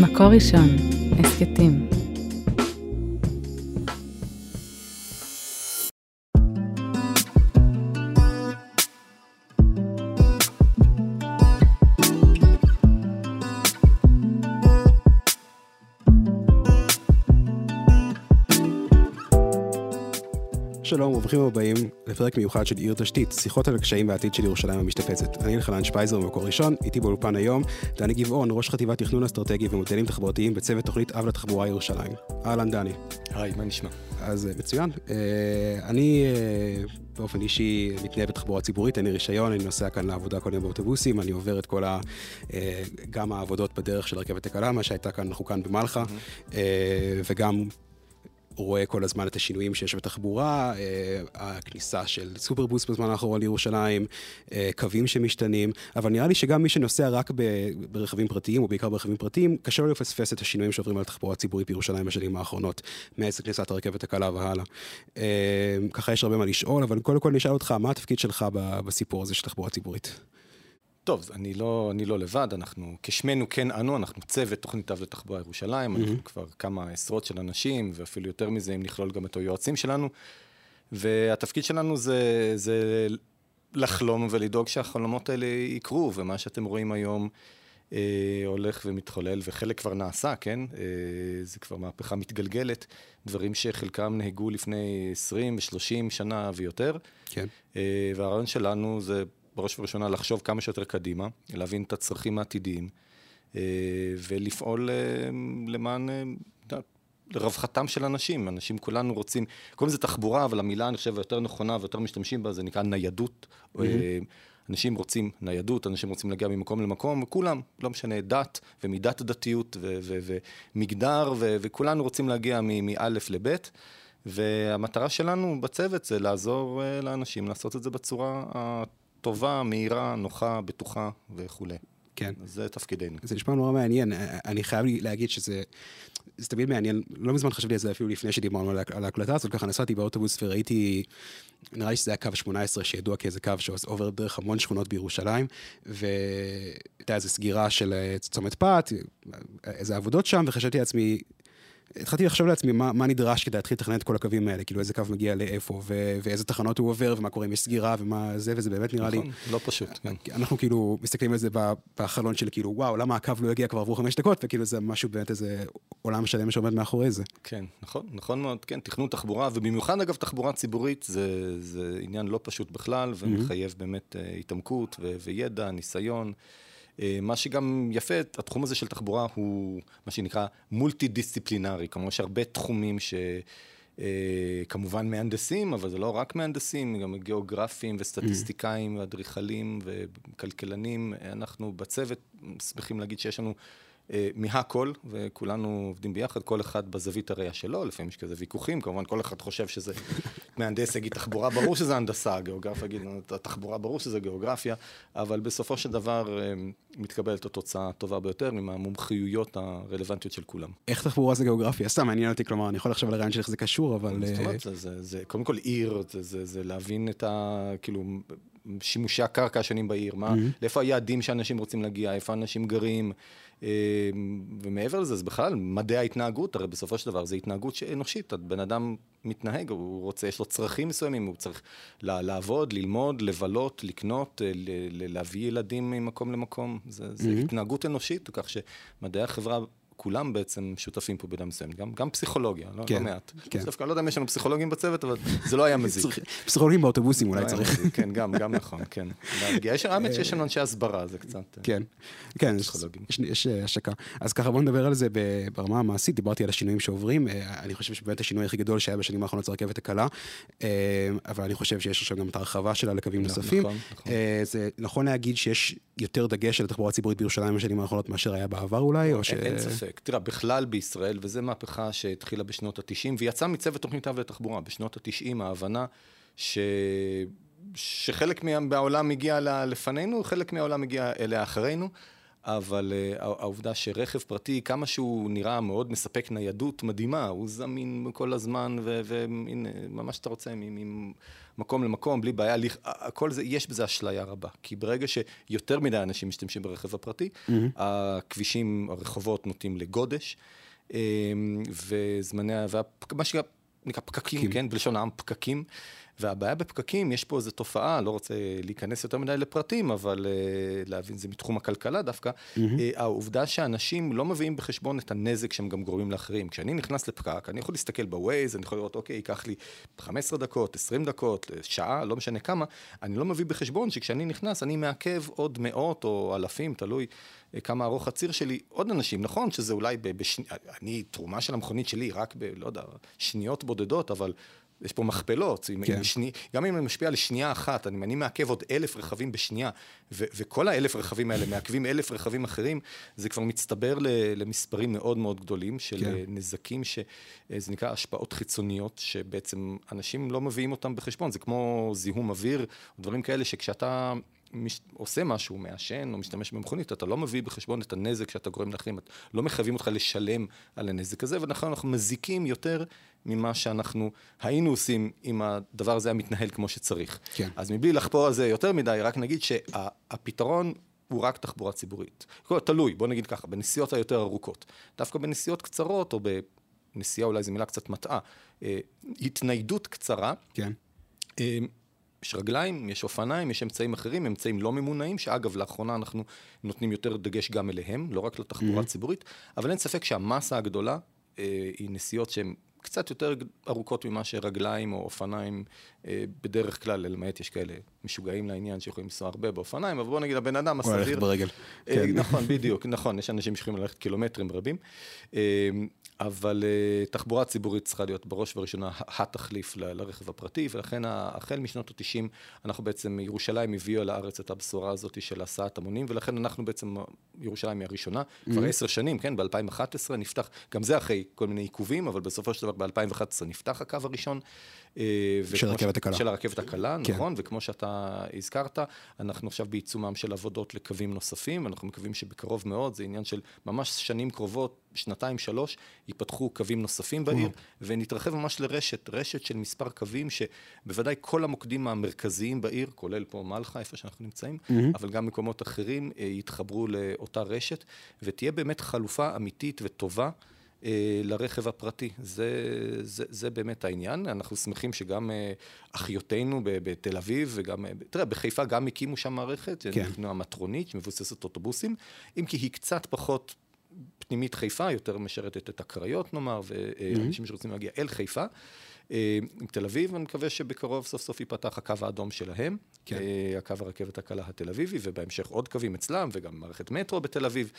מקור ראשון, הסכתים. שלום וברוכים הבאים לפרק מיוחד של עיר תשתית, שיחות על הקשיים והעתיד של ירושלים המשתפצת. אני אלחנן שפייזר במקור ראשון, איתי באולפן היום, דני גבעון, ראש חטיבת תכנון אסטרטגי ומודלים תחבורתיים בצוות תוכנית אב לתחבורה ירושלים. אהלן דני. היי, מה נשמע? אז אה, מצוין. אה, אני אה, באופן אישי מתנהל בתחבורה ציבורית, אין לי רישיון, אני נוסע כאן לעבודה כל יום באוטובוסים, אני עובר את כל ה... גם העבודות בדרך של הרכבת הקלה, מה שהייתה כאן, אנחנו כאן במלחה. וגם רואה כל הזמן את השינויים שיש בתחבורה, אה, הכניסה של סופרבוס בזמן האחרון לירושלים, אה, קווים שמשתנים, אבל נראה לי שגם מי שנוסע רק ברכבים פרטיים, או בעיקר ברכבים פרטיים, קשה לו לפספס את השינויים שעוברים על התחבורה הציבורית בירושלים בשנים האחרונות, מאז כניסת הרכבת הקלה והלאה. אה, ככה יש הרבה מה לשאול, אבל קודם כל נשאל אותך, מה התפקיד שלך בסיפור הזה של תחבורה ציבורית? טוב, אני לא, אני לא לבד, אנחנו, כשמנו כן אנו, אנחנו צוות תוכנית אב לתחבורה ירושלים, mm-hmm. אנחנו כבר כמה עשרות של אנשים, ואפילו יותר מזה, אם נכלול גם את היועצים שלנו, והתפקיד שלנו זה, זה לחלום ולדאוג שהחלומות האלה יקרו, ומה שאתם רואים היום אה, הולך ומתחולל, וחלק כבר נעשה, כן? אה, זה כבר מהפכה מתגלגלת, דברים שחלקם נהגו לפני 20 ו-30 שנה ויותר. כן. אה, והרעיון שלנו זה... בראש ובראשונה לחשוב כמה שיותר קדימה, להבין את הצרכים העתידיים, אה, ולפעול אה, למען, אה, לרווחתם של אנשים. אנשים כולנו רוצים, קוראים לזה תחבורה, אבל המילה, אני חושב, היותר נכונה ויותר משתמשים בה, זה נקרא ניידות. Mm-hmm. אנשים רוצים ניידות, אנשים רוצים להגיע ממקום למקום, כולם, לא משנה, דת ומידת הדתיות ומגדר, וכולנו רוצים להגיע מא' לב'. והמטרה שלנו בצוות זה לעזור לאנשים לעשות את זה בצורה טובה, מהירה, נוחה, בטוחה וכולי. כן. זה תפקידנו. זה נשמע נורא מעניין. אני חייב להגיד שזה... זה תמיד מעניין, לא מזמן חשבתי על זה אפילו לפני שדיברנו על ההקלטה הזאת, ככה נסעתי באוטובוס וראיתי, נראה לי שזה היה קו 18 שידוע כאיזה קו שעובר דרך המון שכונות בירושלים, והייתה איזו סגירה של אה, צומת פת, איזה עבודות שם, וחשבתי לעצמי, התחלתי לחשוב לעצמי מה, מה נדרש כדי להתחיל לתכנן את כל הקווים האלה, כאילו איזה קו מגיע לאיפה, ו- ואיזה תחנות הוא עובר, ומה קורה אם יש סגירה, ומה זה, וזה באמת נראה נכון, לי... נכון, לא פשוט, כן. אנחנו כאילו מסתכלים על זה בחלון של כאילו, וואו, למה הקו לא הגיע כבר עברו חמש דקות, וכאילו זה משהו באמת איזה עולם שלם שעומד מאחורי זה. כן, נכון, נכון מאוד, כן, תכנון תחבורה, ובמיוחד אגב תחבורה ציבורית, זה, זה עניין לא פשוט בכלל, ומחייב mm-hmm. באמת uh, התעמקות ו- וידע, ניסיון. אה, מה שגם יפה, התחום הזה של תחבורה הוא מה שנקרא מולטי דיסציפלינרי, כלומר יש הרבה תחומים ש... אה, כמובן מהנדסים, אבל זה לא רק מהנדסים, גם גיאוגרפים וסטטיסטיקאים ואדריכלים וכלכלנים. אנחנו בצוות שמחים להגיד שיש לנו מהכל, וכולנו עובדים ביחד, כל אחד בזווית הראייה שלו, לפעמים יש כזה ויכוחים, כמובן כל אחד חושב שזה מהנדס יגיד תחבורה, ברור שזה הנדסה, גיאוגרפיה יגיד תחבורה, ברור שזה גיאוגרפיה, אבל בסופו של דבר אה, מתקבלת התוצאה הטובה ביותר עם המומחיויות הרלוונטיות של כולם. איך תחבורה זה גיאוגרפיה? סתם מעניין אותי, כלומר, אני יכול לחשוב על הרעיון של איך זה קשור, אבל... זאת אומרת, זה, קודם כל עיר, זה, זה, זה להבין את ה... כאילו... שימושי הקרקע השונים בעיר, מה, mm-hmm. לאיפה היעדים שאנשים רוצים להגיע, איפה אנשים גרים, אה, ומעבר לזה, זה בכלל מדעי ההתנהגות, הרי בסופו של דבר זה התנהגות אנושית, בן אדם מתנהג, הוא רוצה, יש לו צרכים מסוימים, הוא צריך לעבוד, ללמוד, לבלות, לקנות, אה, להביא ילדים ממקום למקום, זה, זה mm-hmm. התנהגות אנושית, כך שמדעי החברה כולם בעצם שותפים פה במידה מסוימת, גם, גם פסיכולוגיה, לא, כן, לא מעט. כן. דווקא לא יודע אם יש לנו פסיכולוגים בצוות, אבל זה לא היה מזיק. פסיכולוגים באוטובוסים אולי לא צריך. כן, גם, גם נכון, כן. יש, האמת שיש לנו אנשי הסברה, זה קצת... אה, כן, כן, יש, יש אה, השקה. אז ככה בוא נדבר על זה ברמה המעשית, דיברתי על השינויים שעוברים, אה, אני חושב שבאמת השינוי הכי גדול שהיה בשנים האחרונות זה רכבת הקלה, אבל אני חושב שיש עכשיו גם את ההרחבה שלה לקווים לא, נוספים. נכון, נכון. זה נכון להגיד שיש יותר דגש על התחבורה הציבורית בירושלים בשנים האחרונות מאשר היה בעבר אולי, או ש... אין ספק. ספק. תראה, בכלל בישראל, וזו מהפכה שהתחילה בשנות ה-90, ויצאה מצוות תוכנית אב לתחבורה. בשנות ה-90 ההבנה ש... שחלק מהעולם הגיע לפנינו, חלק מהעולם הגיע אליה אחרינו. אבל uh, העובדה שרכב פרטי, כמה שהוא נראה מאוד מספק ניידות מדהימה, הוא זמין כל הזמן, והנה, ממש אתה רוצה, ממקום למקום, בלי בעיה, הכל זה, יש בזה אשליה רבה. כי ברגע שיותר מדי אנשים משתמשים ברכב הפרטי, mm-hmm. הכבישים, הרחובות נוטים לגודש, אמ, וזמני, ומה שנקרא פקקים, כן, בלשון העם פקקים. והבעיה בפקקים, יש פה איזו תופעה, לא רוצה להיכנס יותר מדי לפרטים, אבל uh, להבין, זה מתחום הכלכלה דווקא, mm-hmm. העובדה שאנשים לא מביאים בחשבון את הנזק שהם גם גורמים לאחרים. כשאני נכנס לפקק, אני יכול להסתכל בווייז, אני יכול לראות, אוקיי, ייקח לי 15 דקות, 20 דקות, שעה, לא משנה כמה, אני לא מביא בחשבון שכשאני נכנס, אני מעכב עוד מאות או אלפים, תלוי אה, כמה ארוך הציר שלי, עוד אנשים. נכון שזה אולי, בש... אני, תרומה של המכונית שלי רק ב, לא יודע, שניות בודדות, אבל יש פה מכפלות, כן. שני, גם אם אני משפיע לשנייה אחת, אני, אני מעכב עוד אלף רכבים בשנייה, ו, וכל האלף רכבים האלה מעכבים אלף רכבים אחרים, זה כבר מצטבר ל, למספרים מאוד מאוד גדולים של כן. אה, נזקים, שזה אה, נקרא השפעות חיצוניות, שבעצם אנשים לא מביאים אותם בחשבון, זה כמו זיהום אוויר, או דברים כאלה שכשאתה מש... עושה משהו, מעשן או משתמש במכונית, אתה לא מביא בחשבון את הנזק שאתה גורם לאחרים, לא מחייבים אותך לשלם על הנזק הזה, ולכן אנחנו מזיקים יותר ממה שאנחנו היינו עושים אם הדבר הזה היה מתנהל כמו שצריך. כן. אז מבלי לחפור על זה יותר מדי, רק נגיד שהפתרון... שה... הוא רק תחבורה ציבורית. תלוי, בוא נגיד ככה, בנסיעות היותר ארוכות. דווקא בנסיעות קצרות, או בנסיעה אולי זו מילה קצת מטעה, אה, התניידות קצרה, כן. אה, יש רגליים, יש אופניים, יש אמצעים אחרים, אמצעים לא ממונעים, שאגב, לאחרונה אנחנו נותנים יותר דגש גם אליהם, לא רק לתחבורה mm-hmm. ציבורית, אבל אין ספק שהמסה הגדולה אה, היא נסיעות שהן קצת יותר ארוכות ממה שרגליים או אופניים אה, בדרך כלל, למעט יש כאלה משוגעים לעניין שיכולים לנסוע הרבה באופניים, אבל בוא נגיד הבן אדם הסביר... הוא הולך ברגל. אה, כן. נכון, בדיוק, נכון, יש אנשים שיכולים ללכת קילומטרים רבים. אה, אבל uh, תחבורה ציבורית צריכה להיות בראש ובראשונה התחליף ל- לרכב הפרטי, ולכן החל משנות ה-90, אנחנו בעצם, ירושלים הביאה לארץ את הבשורה הזאת של הסעת המונים, ולכן אנחנו בעצם, ירושלים היא הראשונה, mm-hmm. כבר עשר שנים, כן, ב-2011 נפתח, גם זה אחרי כל מיני עיכובים, אבל בסופו של דבר ב-2011 נפתח הקו הראשון. אה, של הרכבת הקלה. של הרכבת הקלה, כן. נכון, וכמו שאתה הזכרת, אנחנו עכשיו בעיצומם של עבודות לקווים נוספים, אנחנו מקווים שבקרוב מאוד, זה עניין של ממש שנים קרובות, שנתיים, שלוש, ייפתחו קווים נוספים בעיר, ונתרחב ממש לרשת, רשת של מספר קווים, שבוודאי כל המוקדים המרכזיים בעיר, כולל פה מלחה, איפה שאנחנו נמצאים, mm-hmm. אבל גם מקומות אחרים, אה, יתחברו לאותה רשת, ותהיה באמת חלופה אמיתית וטובה. אה, לרכב הפרטי. זה, זה, זה באמת העניין. אנחנו שמחים שגם אה, אחיותינו בתל אביב וגם, תראה, בחיפה גם הקימו שם מערכת, כן. נקנו המטרונית, שמבוססת אוטובוסים, אם כי היא קצת פחות פנימית חיפה, יותר משרתת את הקריות נאמר, ואנשים mm-hmm. שרוצים להגיע אל חיפה. אה, עם תל אביב, אני מקווה שבקרוב סוף סוף ייפתח הקו האדום שלהם, כן. אה, הקו הרכבת הקלה התל אביבי, ובהמשך עוד קווים אצלם, וגם מערכת מטרו בתל אביב.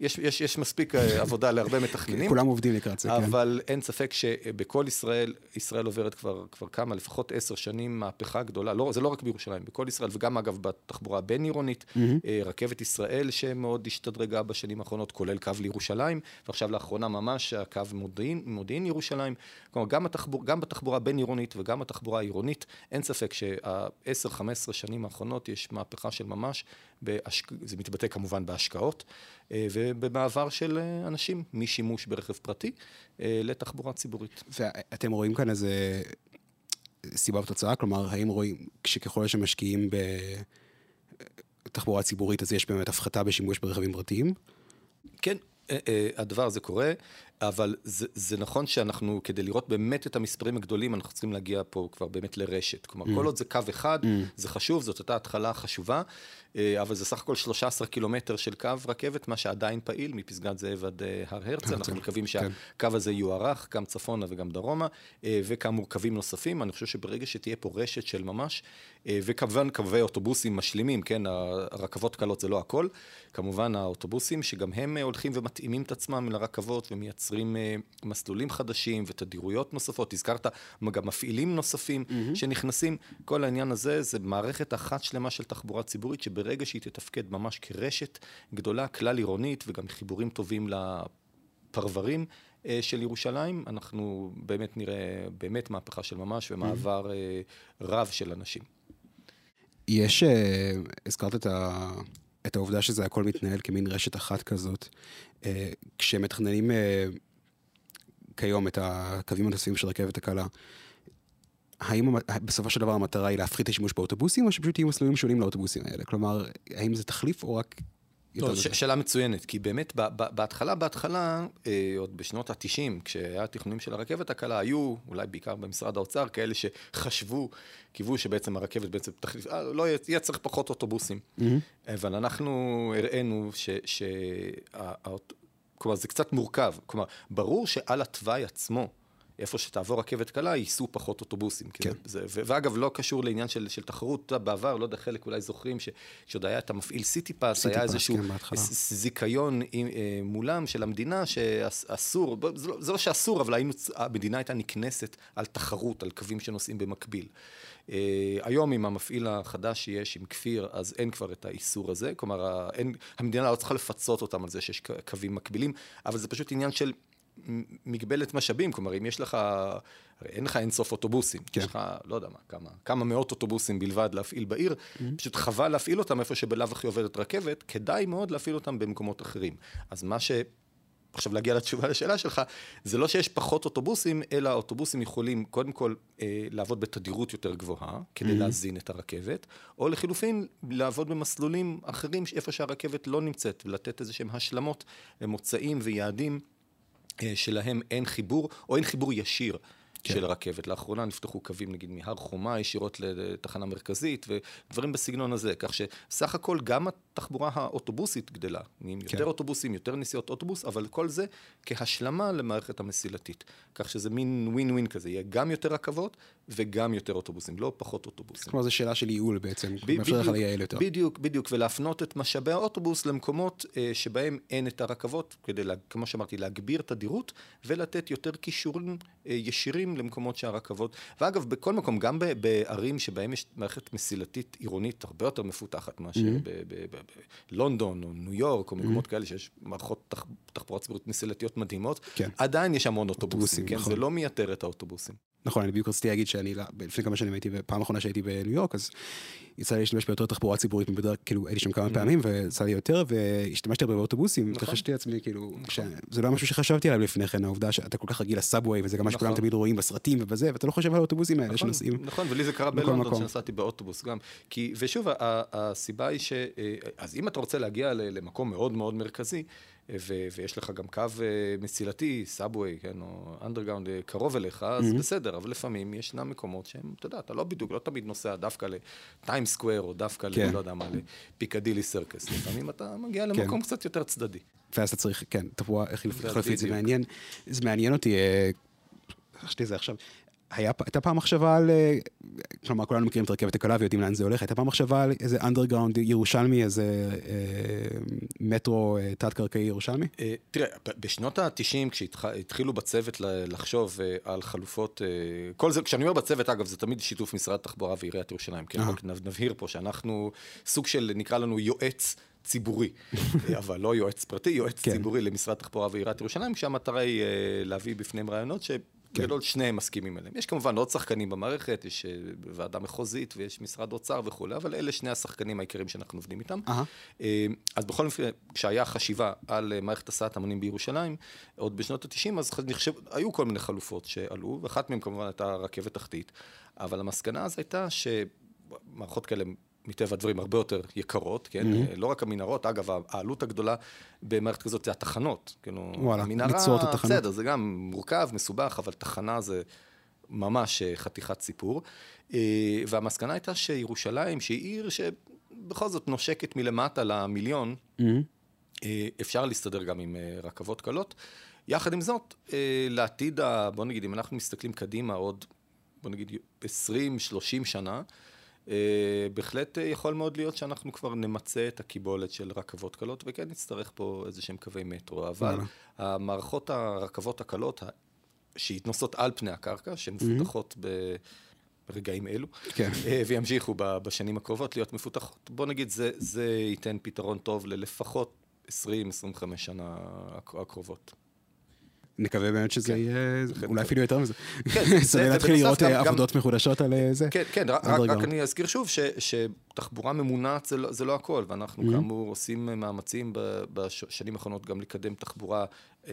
יש, יש, יש מספיק אה, עבודה להרבה מתכננים. כולם עובדים לקראת זה, כן. אבל אין ספק שבכל ישראל, ישראל עוברת כבר, כבר כמה, לפחות עשר שנים, מהפכה גדולה, לא, זה לא רק בירושלים, בכל ישראל, וגם אגב בתחבורה הבין-עירונית, mm-hmm. רכבת ישראל שמאוד השתדרגה בשנים האחרונות, כולל קו לירושלים, ועכשיו לאחרונה ממש הקו מודיעין, מודיעין ירושלים. כלומר, גם, התחבור, גם בתחבורה הבין-עירונית וגם התחבורה העירונית, אין ספק שה-10-15 שנים האחרונות יש מהפכה של ממש, בהשק... זה מתבטא כמובן בהשקעות, אה, ובמעבר של אה, אנשים משימוש ברכב פרטי אה, לתחבורה ציבורית. ואתם רואים כאן איזה סיבה ותוצאה? כלומר, האם רואים שככל שמשקיעים בתחבורה ציבורית, אז יש באמת הפחתה בשימוש ברכבים פרטיים? כן, הדבר הזה קורה. אבל זה, זה נכון שאנחנו, כדי לראות באמת את המספרים הגדולים, אנחנו צריכים להגיע פה כבר באמת לרשת. כלומר, mm. כל עוד זה קו אחד, mm. זה חשוב, זאת הייתה התחלה חשובה, אה, אבל זה סך הכל 13 קילומטר של קו רכבת, מה שעדיין פעיל, מפסגת זאב עד אה, הר הרצל. אנחנו מקווים כן. שהקו הזה יוארך, גם צפונה וגם דרומה, אה, וכאמור קווים נוספים. אני חושב שברגע שתהיה פה רשת של ממש, וכמובן קווי אוטובוסים משלימים, כן, הרכבות קלות זה לא הכל, כמובן האוטובוסים, שגם הם הולכים ומתאימים את עצמם לרכבות ומייצרים... מייצרים uh, מסלולים חדשים ותדירויות נוספות, הזכרת גם מפעילים נוספים mm-hmm. שנכנסים, כל העניין הזה זה מערכת אחת שלמה של תחבורה ציבורית, שברגע שהיא תתפקד ממש כרשת גדולה, כלל עירונית, וגם חיבורים טובים לפרברים, uh, של ירושלים, אנחנו באמת נראה באמת מהפכה של ממש ומעבר mm-hmm. uh, רב של אנשים. יש, uh, הזכרת את ה... את העובדה שזה הכל מתנהל כמין רשת אחת כזאת, אה, כשמתכננים אה, כיום את הקווים הנוספים של רכבת הקלה, האם בסופו של דבר המטרה היא להפחית את השימוש באוטובוסים, או שפשוט יהיו מסלולים שונים לאוטובוסים האלה? כלומר, האם זה תחליף או רק... לא, ש- שאלה מצוינת, כי באמת בהתחלה, בהתחלה, אה, עוד בשנות ה-90, כשהיה תכנונים של הרכבת הקלה, היו, אולי בעיקר במשרד האוצר, כאלה שחשבו, קיוו שבעצם הרכבת בעצם תחליף, אה, לא יהיה, צריך פחות אוטובוסים. Mm-hmm. אבל אנחנו הראינו ש... ש- כלומר, זה קצת מורכב. כלומר, ברור שעל התוואי עצמו, איפה שתעבור רכבת קלה, ייסעו פחות אוטובוסים. כן. זה, ו- ואגב, לא קשור לעניין של, של תחרות, בעבר, לא יודע, חלק אולי זוכרים, שכשעוד היה את המפעיל סיטי פאס, היה איזשהו כן, זיכיון עם, אה, מולם של המדינה, שאסור, זה לא, זה לא שאסור, אבל היינו, המדינה הייתה נקנסת על תחרות, על קווים שנוסעים במקביל. Uh, היום עם המפעיל החדש שיש, עם כפיר, אז אין כבר את האיסור הזה, כלומר, אין, המדינה לא צריכה לפצות אותם על זה שיש קווים מקבילים, אבל זה פשוט עניין של מגבלת משאבים, כלומר, אם יש לך, הרי אין לך אינסוף אוטובוסים, כן. יש לך, לא יודע מה, כמה, כמה מאות אוטובוסים בלבד להפעיל בעיר, mm-hmm. פשוט חבל להפעיל אותם איפה שבלאו הכי עובדת רכבת, כדאי מאוד להפעיל אותם במקומות אחרים. אז מה ש... עכשיו להגיע לתשובה לשאלה שלך, זה לא שיש פחות אוטובוסים, אלא האוטובוסים יכולים קודם כל אה, לעבוד בתדירות יותר גבוהה, כדי mm-hmm. להזין את הרכבת, או לחילופין לעבוד במסלולים אחרים, איפה שהרכבת לא נמצאת, ולתת איזה שהם השלמות למוצאים ויעדים אה, שלהם אין חיבור, או אין חיבור ישיר כן. של רכבת. לאחרונה נפתחו קווים, נגיד, מהר חומה ישירות לתחנה מרכזית, ודברים בסגנון הזה. כך שסך הכל גם התחבורה האוטובוסית גדלה. נהיים כן. יותר אוטובוסים, יותר נסיעות אוטובוס, אבל כל זה כהשלמה למערכת המסילתית. כך שזה מין ווין ווין כזה, יהיה גם יותר רכבות וגם יותר אוטובוסים, לא פחות אוטובוסים. כלומר, זו שאלה של ייעול בעצם, מאפשר לך לייעל יותר. בדיוק, בדיוק, ולהפנות את משאבי האוטובוס למקומות אה, שבהם אין את הרכבות, כדי, לה, כמו שאמרתי, להגביר תדירות ולתת יותר קישורים אה, ישירים למקומות שהרכבות, ואגב, בכל מקום, גם בערים שבהם יש מערכת מסילתית עירונית הרבה יותר מפותחת מאשר mm-hmm. בלונדון או ניו יורק או מקומות mm-hmm. כאלה שיש מערכות תח, תחבורה ציבורית מסילתיות מדהימות, כן. עדיין יש המון אוטובוסים, כן? נכון. זה לא מייתר את האוטובוסים. נכון, אני בדיוק רציתי להגיד שאני, לפני כמה שנים הייתי, פעם אחרונה שהייתי בניו יורק, אז יצא לי להשתמש ביותר תחבורה ציבורית מבדרך, כאילו הייתי שם כמה mm-hmm. פעמים ויצא לי יותר, והשתמשתי הרבה באוטובוסים, נכון. וחשבתי לעצמי, כאילו, נכון. זה לא משהו שחשבתי עליו לפני כן, העובדה שאתה כל כך רגיל לסאבווי, וזה גם מה שכולם נכון. תמיד רואים בסרטים ובזה, ואתה לא חושב על האוטובוסים האלה שנוסעים. נכון, ולי זה קרה בלונדון, שנסעתי באוטובוס גם. כי, ושוב, הסיבה היא ש... אה, אז אם אתה רוצה להגיע למקום מאוד מאוד מרכזי, ו- ויש לך גם קו uh, מסילתי, subway, כן, או underground, uh, קרוב אליך, אז mm-hmm. בסדר, אבל לפעמים ישנם מקומות שהם, אתה יודע, אתה לא בדיוק, לא תמיד נוסע דווקא לטיימס סקוור, או דווקא כן. ל... לא יודע מה, לפיקדילי סירקס. לפעמים אתה מגיע כן. למקום כן. קצת יותר צדדי. ואז אתה צריך, כן, תבוא, איך להחליף את זה מעניין. זה מעניין אותי, אה, חשבתי זה עכשיו. היה, הייתה פעם מחשבה על, אה, כלומר כולנו מכירים את הרכבת הקלה ויודעים לאן זה הולך, הייתה פעם מחשבה על איזה אנדרגראונד ירושלמי, איזה אה, מטרו אה, תת-קרקעי ירושלמי? אה, תראה, בשנות ה-90 כשהתחילו בצוות לחשוב אה, על חלופות, אה, כל זה, כשאני אומר בצוות אגב זה תמיד שיתוף משרד התחבורה ועיריית ירושלים, כן, רק נבהיר פה שאנחנו סוג של נקרא לנו יועץ. ציבורי, אבל לא יועץ פרטי, יועץ כן. ציבורי למשרד התחבורה ועיריית ירושלים, כשהמטרה היא uh, להביא בפניהם רעיונות כן. בגדול שניהם מסכימים עליהם. יש כמובן עוד שחקנים במערכת, יש אה, ועדה מחוזית ויש משרד אוצר וכולי, אבל אלה שני השחקנים העיקריים שאנחנו עובדים איתם. Uh-huh. אז בכל מקרה, כשהיה חשיבה על אה, מערכת הסעת המונים בירושלים, עוד בשנות ה-90, אז נחשב, היו כל מיני חלופות שעלו, ואחת מהן כמובן הייתה רכבת תחתית, אבל המסקנה אז הייתה שמערכות כאלה מטבע הדברים הרבה יותר יקרות, כן? Mm-hmm. לא רק המנהרות, אגב, העלות הגדולה במערכת כזאת זה התחנות. כאילו, וואלה, המנהרה, ליצור את התחנות. בסדר, זה גם מורכב, מסובך, אבל תחנה זה ממש אה, חתיכת סיפור. אה, והמסקנה הייתה שירושלים, שהיא עיר שבכל זאת נושקת מלמטה למיליון, mm-hmm. אפשר להסתדר גם עם רכבות קלות. יחד עם זאת, לעתיד, בוא נגיד, אם אנחנו מסתכלים קדימה עוד, בוא נגיד, 20-30 שנה, בהחלט יכול מאוד להיות שאנחנו כבר נמצה את הקיבולת של רכבות קלות, וכן נצטרך פה איזה שהם קווי מטרו, אבל המערכות הרכבות הקלות, שהתנוסות על פני הקרקע, שמפותחות ב... ברגעים אלו, כן. אה, וימשיכו בשנים הקרובות להיות מפותחות. בוא נגיד, זה, זה ייתן פתרון טוב ללפחות 20-25 שנה הקרובות. נקווה באמת שזה יהיה, אולי אפילו יותר מזה. כן, זה להתחיל לראות אה, עבודות מחודשות על אה, זה. כן, כן, רק אני אזכיר שוב שתחבורה ממונעת לא, זה לא הכל, ואנחנו mm-hmm. כאמור עושים מאמצים בשנים האחרונות גם לקדם תחבורה,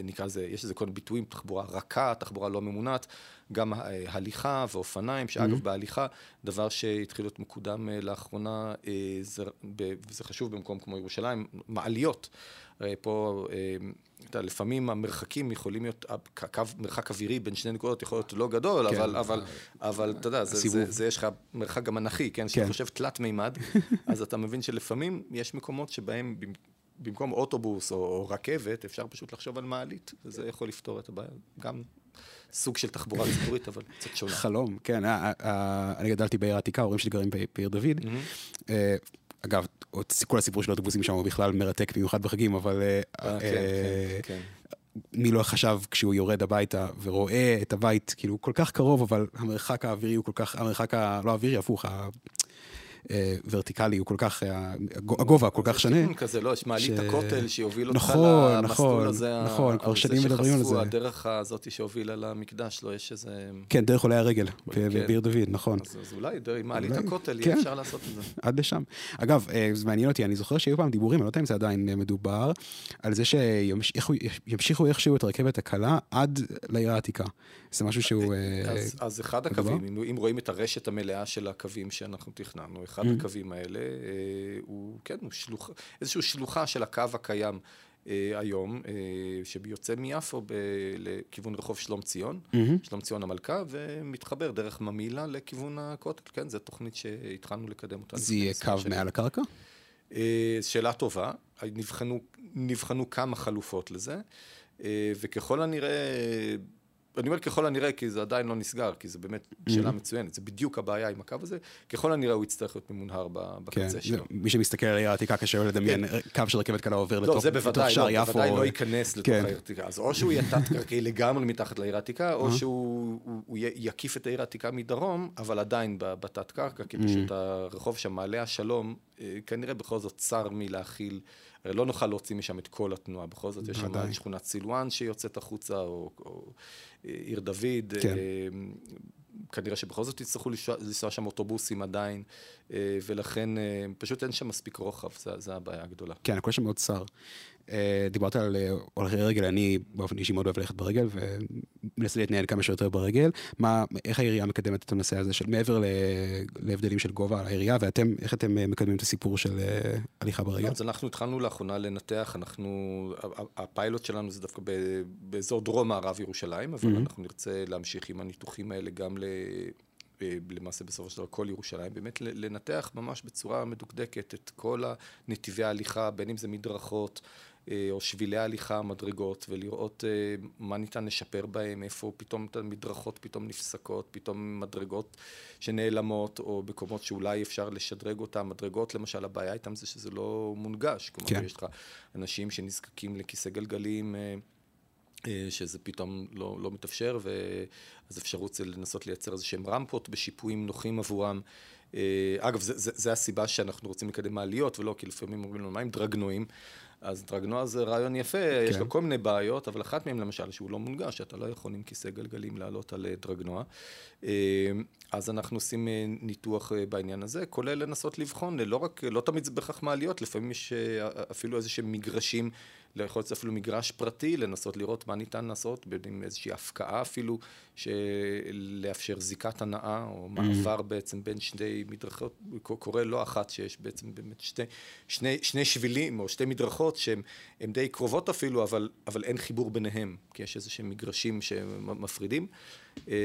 נקרא לזה, יש איזה כל מיני ביטויים, תחבורה רכה, תחבורה לא ממונעת, גם הליכה ואופניים, שאגב mm-hmm. בהליכה, דבר שהתחיל להיות מקודם לאחרונה, וזה חשוב במקום כמו ירושלים, מעליות. פה, אה, אתה יודע, לפעמים המרחקים יכולים להיות, קו, מרחק אווירי בין שני נקודות יכול להיות לא גדול, כן, אבל, אבל, אבל אתה יודע, זה, זה, זה יש לך מרחק גם אנכי, כן? כן. חושב תלת מימד, אז אתה מבין שלפעמים יש מקומות שבהם במקום אוטובוס או, או רכבת, אפשר פשוט לחשוב על מעלית, וזה יכול לפתור את הבעיה. גם סוג של תחבורה ציבורית, אבל קצת שונה. חלום, כן. אני גדלתי בעיר העתיקה, ההורים שלי גרים בעיר דוד. אגב, כל הסיפור של האוטובוסים שם הוא בכלל מרתק במיוחד בחגים, אבל... אה, אה, כן, אה, כן, כן. מי לא חשב כשהוא יורד הביתה ורואה את הבית, כאילו, כל כך קרוב, אבל המרחק האווירי הוא כל כך, המרחק ה... לא האווירי, הפוך, ורטיקלי הוא כל כך, אה, הגובה כל כך שונה. זה תיקון כזה, לא? יש מעלית הכותל שיוביל אותך נכון, למסלול נכון, הזה. נכון, כבר שנים מדברים על זה. הדרך הזאת שהובילה למקדש, לא יש איזה... כן, דרך עולי הרגל, כן. בעיר דוד, נכון. אז אולי מעלית הכותל, יהיה כן. אפשר לעשות את זה. עד לשם. אגב, אה, זה מעניין אותי, אני זוכר שהיו פעם דיבורים, אני לא יודע אם זה עדיין מדובר, על זה שימשיכו איכשהו את הרכבת הקלה עד לעיר העתיקה. זה משהו שהוא... אז אחד הקווים, אם רואים את הרשת המלאה של הקווים שאנחנו תכננו, אחד mm-hmm. הקווים האלה אה, הוא, כן, הוא שלוח, איזושהי שלוחה של הקו הקיים אה, היום, אה, שיוצא מיפו ב, לכיוון רחוב שלום ציון, mm-hmm. שלום ציון המלכה, ומתחבר דרך ממילא לכיוון הכותל, כן, זו תוכנית שהתחלנו לקדם אותה. זה יהיה קו שנים. מעל הקרקע? שאלה טובה, נבחנו, נבחנו כמה חלופות לזה, וככל הנראה... אני אומר ככל הנראה, כי זה עדיין לא נסגר, כי זו באמת שאלה מצוינת, זה בדיוק הבעיה עם הקו הזה, ככל הנראה הוא יצטרך להיות ממונהר בקצה כן, שלו. מי שמסתכל על העיר העתיקה קשה לדמיין כן. קו של רכבת קלה עובר לא, לתוך שער יפו. לא, זה בוודאי לא ייכנס לתוך כן. העיר העתיקה. אז או שהוא יהיה תת-קרקעי לגמרי מתחת לעיר העתיקה, או שהוא יקיף את העיר העתיקה מדרום, אבל עדיין בתת-קרקע, כי פשוט הרחוב שם, מעלה השלום, אה, כנראה בכל זאת צר מלהכיל. הרי לא נוכל להוציא משם את כל התנועה, בכל זאת יש שם שכונת סילואן שיוצאת החוצה, או, או אה, עיר דוד, כן. אה, כנראה שבכל זאת יצטרכו לנסוע שם אוטובוסים עדיין, אה, ולכן פשוט אין שם מספיק רוחב, זו הבעיה הגדולה. כן, הכל שם מאוד צר. אה, דיברת על אה, הולכי רגל, אני באופן אישי מאוד אוהב ללכת ברגל ומנסה להתנהל כמה שיותר ברגל. מה, איך העירייה מקדמת את הנושא הזה של מעבר להבדלים של גובה על העירייה, ואתם, איך אתם אה, מקדמים את הסיפור של הליכה ברגל? אז אנחנו התחלנו לאחרונה לנתח, אנחנו, הפיילוט שלנו זה דווקא באזור דרום-מערב ירושלים, אבל mm-hmm. אנחנו נרצה להמשיך עם הניתוחים האלה גם ל... למעשה בסופו של דבר כל ירושלים, באמת לנתח ממש בצורה מדוקדקת את כל הנתיבי ההליכה, בין אם זה מדרכות, או שבילי הליכה, מדרגות, ולראות אה, מה ניתן לשפר בהם, איפה פתאום מדרכות פתאום נפסקות, פתאום מדרגות שנעלמות, או מקומות שאולי אפשר לשדרג אותם. מדרגות, למשל, הבעיה איתם זה שזה לא מונגש. כלומר, כן. יש לך אנשים שנזקקים לכיסא גלגלים. אה, שזה פתאום לא, לא מתאפשר, ואז אפשרות זה לנסות לייצר איזה שהם רמפות בשיפועים נוחים עבורם. אגב, זה, זה, זה הסיבה שאנחנו רוצים לקדם מעליות, ולא כי לפעמים אומרים לנו, מה עם דרגנועים? אז דרגנוע זה רעיון יפה, כן. יש לו כל מיני בעיות, אבל אחת מהן למשל, שהוא לא מונגש, אתה לא יכול עם כיסא גלגלים לעלות על אה, דרגנוע. אה, אז אנחנו עושים אה, ניתוח בעניין הזה, כולל לנסות לבחון, לא רק, לא תמיד זה בהכרח מעליות, לפעמים יש אפילו איזה שהם מגרשים יכול להיות אפילו מגרש פרטי, לנסות לראות מה ניתן לעשות, עם איזושהי הפקעה אפילו, לאפשר זיקת הנאה, או מעבר בעצם בין שני מדרכות, קורה לא אחת שיש בעצם באמת שתי, שני, שני שבילים או שתי מדרכות שהן די קרובות אפילו, אבל, אבל אין חיבור ביניהם, כי יש איזה שהם מגרשים שמפרידים, אה,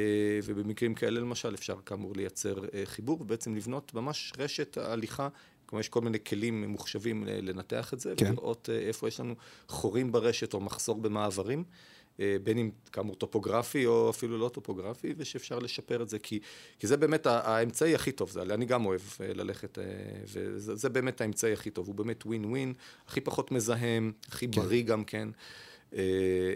ובמקרים כאלה למשל אפשר כאמור לייצר אה, חיבור, ובעצם לבנות ממש רשת הליכה כלומר, יש כל מיני כלים ממוחשבים לנתח את זה, כן. ולראות אה, איפה יש לנו חורים ברשת או מחסור במעברים, אה, בין אם כאמור טופוגרפי או אפילו לא טופוגרפי, ושאפשר לשפר את זה, כי, כי זה באמת האמצעי הכי טוב, זה, אני גם אוהב אה, ללכת, וזה באמת האמצעי הכי טוב, הוא באמת ווין ווין, הכי פחות מזהם, הכי כן. בריא גם כן,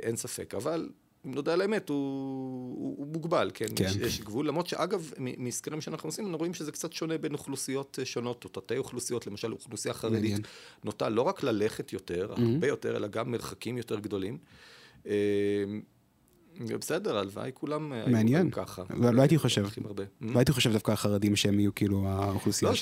אין ספק, אבל אם נודה על האמת, הוא, הוא, הוא מוגבל, כן? כן. יש, יש גבול, למרות שאגב, מסקרים שאנחנו עושים, אנחנו רואים שזה קצת שונה בין אוכלוסיות אה, שונות, או תתי אוכלוסיות, למשל אוכלוסייה חרדית, נוטה לא רק ללכת יותר. הרבה יותר, אלא גם מרחקים יותר גדולים. בסדר, הלוואי כולם היו מעניין. ככה. לא לא הייתי חושב. לא הייתי חושב דווקא החרדים שהם יהיו כאילו האוכלוסייה לא,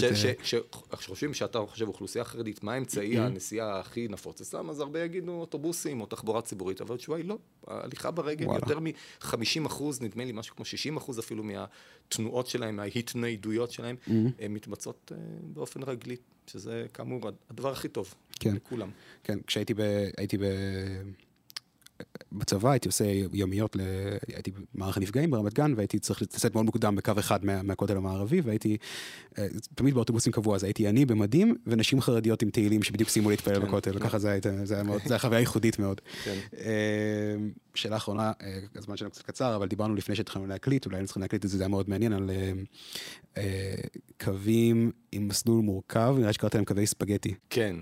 כשחושבים שאתה חושב אוכלוסייה חרדית, מה האמצעי Mm-hmm. הנסיעה הכי נפוץ אצלם, אז הרבה יגידו אוטובוסים או תחבורה ציבורית, אבל התשובה היא לא. ההליכה ברגל. יותר מ-50 אחוז, נדמה לי משהו כמו 60 אחוז אפילו מהתנועות שלהם, מההתניידויות שלהם, Mm-hmm. מתבצעות אה, באופן רגלי, שזה כאמור הדבר הכי טוב כן. לכולם. כן, כשהייתי ב... בצבא הייתי עושה יומיות, ל... הייתי במערך הנפגעים ברמת גן, והייתי צריך לצאת מאוד מוקדם בקו אחד מה... מהכותל המערבי, והייתי אה, תמיד באוטובוסים קבוע, אז הייתי אני במדים, ונשים חרדיות עם תהילים שבדיוק סיימו להתפלל כן. בכותל, וככה זה, הייתה, זה היה מאוד, זה היה חוויה ייחודית מאוד. כן. אה, שאלה אחרונה, אה, הזמן שלנו קצת קצר, אבל דיברנו לפני שהתחלנו להקליט, אולי היינו צריכים להקליט את זה, זה היה מאוד מעניין, על אה, קווים עם מסלול מורכב, נראה שקראת להם קווי ספגטי. כן.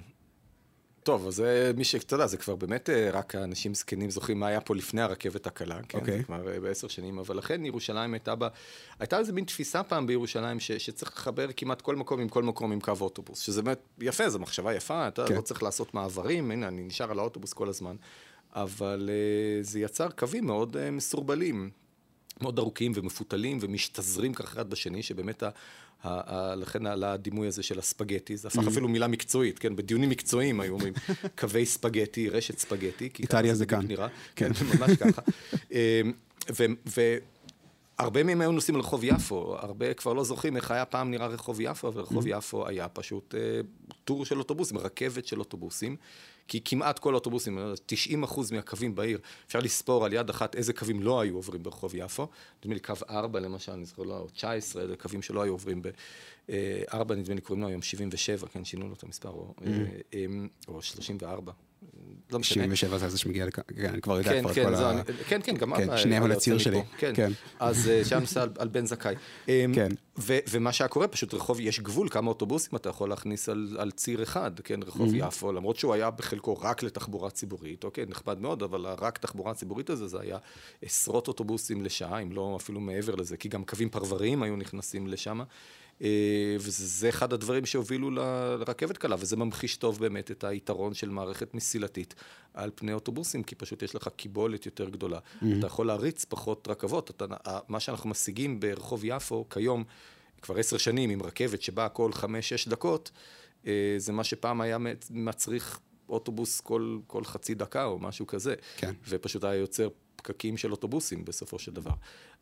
טוב, אז זה מי ש... אתה יודע, זה כבר באמת אה, רק האנשים זקנים זוכרים מה היה פה לפני הרכבת הקלה, כן? אוקיי. זה כבר אה, בעשר שנים, אבל לכן ירושלים הייתה בה... הייתה איזה מין תפיסה פעם בירושלים ש... שצריך לחבר כמעט כל מקום עם כל מקום עם קו אוטובוס, שזה באמת יפה, זו מחשבה יפה, אתה כן. לא צריך לעשות מעברים, הנה, אני נשאר על האוטובוס כל הזמן, אבל אה, זה יצר קווים מאוד מסורבלים. מאוד ארוכים ומפותלים ומשתזרים ככה אחד בשני, שבאמת, ה, ה, ה, לכן עלה הדימוי הזה של הספגטי, זה הפך אפילו מילה מקצועית, כן, בדיונים מקצועיים היו אומרים קווי ספגטי, רשת ספגטי, כי איטליה זה כאן. נראה, כן, ממש ככה. אמ, ו- ו- הרבה מהם היו נוסעים לרחוב יפו, הרבה כבר לא זוכרים איך היה פעם נראה רחוב יפו, אבל רחוב יפו היה פשוט אה, טור של אוטובוסים, רכבת של אוטובוסים, כי כמעט כל האוטובוסים, אני לא יודע, 90 אחוז מהקווים בעיר, אפשר לספור על יד אחת איזה קווים לא היו עוברים ברחוב יפו, נדמה לי קו 4 למשל, אני זוכר, לא, או 19, אלה קווים שלא היו עוברים ב... אה, 4 נדמה לי קוראים לו היום 77, כן, שינו לו את המספר, או, אה, אה, או 34, לא משנה. 77 זה זה שמגיע לכאן, כן, אני כבר יודע כן, כבר את כן, כל זו, ה... כן, כן, גם כן, אבא שניהם על הציר שלי, כן. כן. אז אה, שהיה נוסע על, על בן זכאי. אמ, כן. ו, ומה שהיה קורה, פשוט רחוב, יש גבול כמה אוטובוסים אתה יכול להכניס על, על ציר אחד, כן, רחוב יפו, למרות שהוא היה בחלקו רק לתחבורה ציבורית, אוקיי, נכבד מאוד, אבל רק תחבורה ציבורית הזה, זה היה עשרות אוטובוסים לשעה, אם לא אפילו מעבר לזה, כי גם קווים פרבריים היו נכנסים לשם. אה, וזה זה אחד הדברים שהובילו לרכבת קלה, וזה ממחיש טוב באמת את היתרון של מערכת מסילתית על פני אוטובוסים, כי פשוט יש לך קיבולת יותר גדולה. אתה יכול להריץ פחות רכבות. אתה, מה שאנחנו משיגים ברחוב יפו כיום, כבר עשר שנים עם רכבת שבאה כל חמש-שש דקות, אה, זה מה שפעם היה מצ- מצריך אוטובוס כל, כל חצי דקה או משהו כזה. כן. ופשוט היה יוצר פקקים של אוטובוסים בסופו של דבר.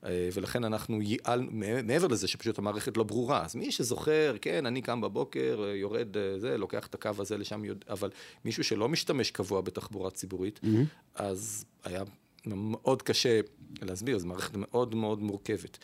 אה, ולכן אנחנו ייעלנו, מעבר לזה שפשוט המערכת לא ברורה, אז מי שזוכר, כן, אני קם בבוקר, אה, יורד אה, זה, לוקח את הקו הזה לשם, אבל מישהו שלא משתמש קבוע בתחבורה ציבורית, אז היה מאוד קשה להסביר, זו מערכת מאוד מאוד מורכבת.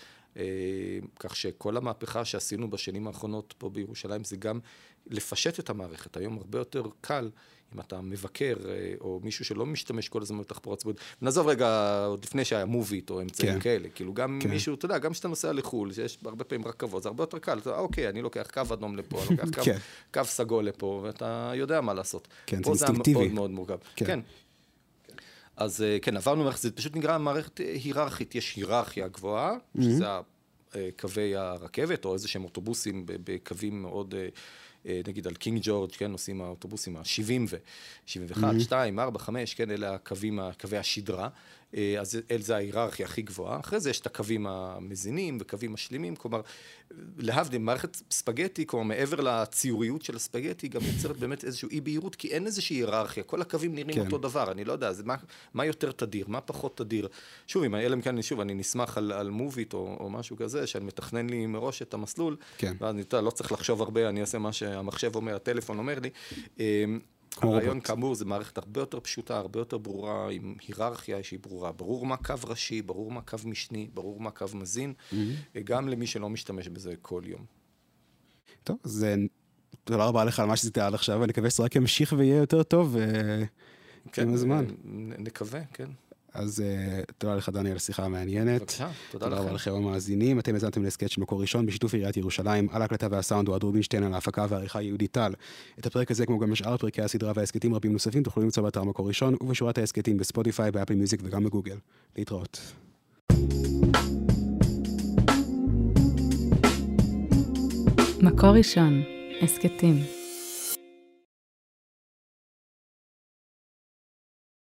כך שכל המהפכה שעשינו בשנים האחרונות פה בירושלים זה גם לפשט את המערכת. היום הרבה יותר קל אם אתה מבקר אה, או מישהו שלא משתמש כל הזמן בתחבורה ציבורית. נעזוב רגע, עוד לפני שהיה מוביט או אמצעים כן. כאלה. כאילו גם כן. מישהו, אתה יודע, גם כשאתה נוסע לחו"ל, שיש הרבה פעמים רכבות, זה הרבה יותר קל. אתה אוקיי, אני לוקח קו אדום לפה, אני לוקח קו, כן. קו סגול לפה, ואתה יודע מה לעשות. כן, זה פה זה היה אינסטינקטיבי. מאוד מאוד מורכב. כן. כן. אז אה, כן, עברנו מערכת, זה פשוט נקרא מערכת אה, היררכית, יש היררכיה גבוהה, שזה קווי הרכבת, או איזה שהם אוטובוסים בקווים מאוד, נגיד על קינג ג'ורג', כן, נוסעים האוטובוסים ה-70 ו... 71, 2, 4, 5, כן, אלה הקווים, קווי השדרה, אה, אז אל זה ההיררכיה הכי גבוהה. אחרי זה יש את הקווים המזינים וקווים משלימים, כלומר, להבדיל, מערכת ספגטי, כלומר, מעבר לציוריות של הספגטי, גם יוצרת באמת איזושהי אי בהירות, כי אין איזושהי היררכיה, כל הקווים נראים כן. אותו דבר, אני לא יודע, זה מה, מה יותר תדיר, מה פחות תדיר. שוב, אם אלא אם כן, שוב, אני נסמך על, על מוביט או, או משהו כזה, שאני מתכנן לי מראש את המסלול, כן. ואז אני יודע, לא צריך לחשוב הרבה, אני אעשה מה שהמחשב אומר, הטלפון אומר לי. כמו הרעיון רובוט. כאמור זה מערכת הרבה יותר פשוטה, הרבה יותר ברורה, עם היררכיה שהיא ברורה. ברור מה קו ראשי, ברור מה קו משני, ברור מה קו מזין, גם למי שלא משתמש בזה כל יום. טוב, אז אה, תודה רבה לך על מה שעשית עד עכשיו, ואני מקווה שזה רק ימשיך ויהיה יותר טוב אה, עם הזמן. נ- נקווה, כן. אז אה, תודה לך, דני, על השיחה המעניינת. בבקשה, תודה תודה רבה לכם. לכם המאזינים. אתם האזנתם להסכת של מקור ראשון בשיתוף עיריית ירושלים, על ההקלטה והסאונד אוהד רובינשטיין, על ההפקה והעריכה יהודית טל. את הפרק הזה, כמו גם שאר פרקי הסדרה וההסכתים רבים נוספים, תוכלו למצוא באתר מקור ראשון ובשורת ההסכתים בספוטיפיי, באפל מיוזיק וגם בגוגל. להתראות. מקור ראשון, הסכתים.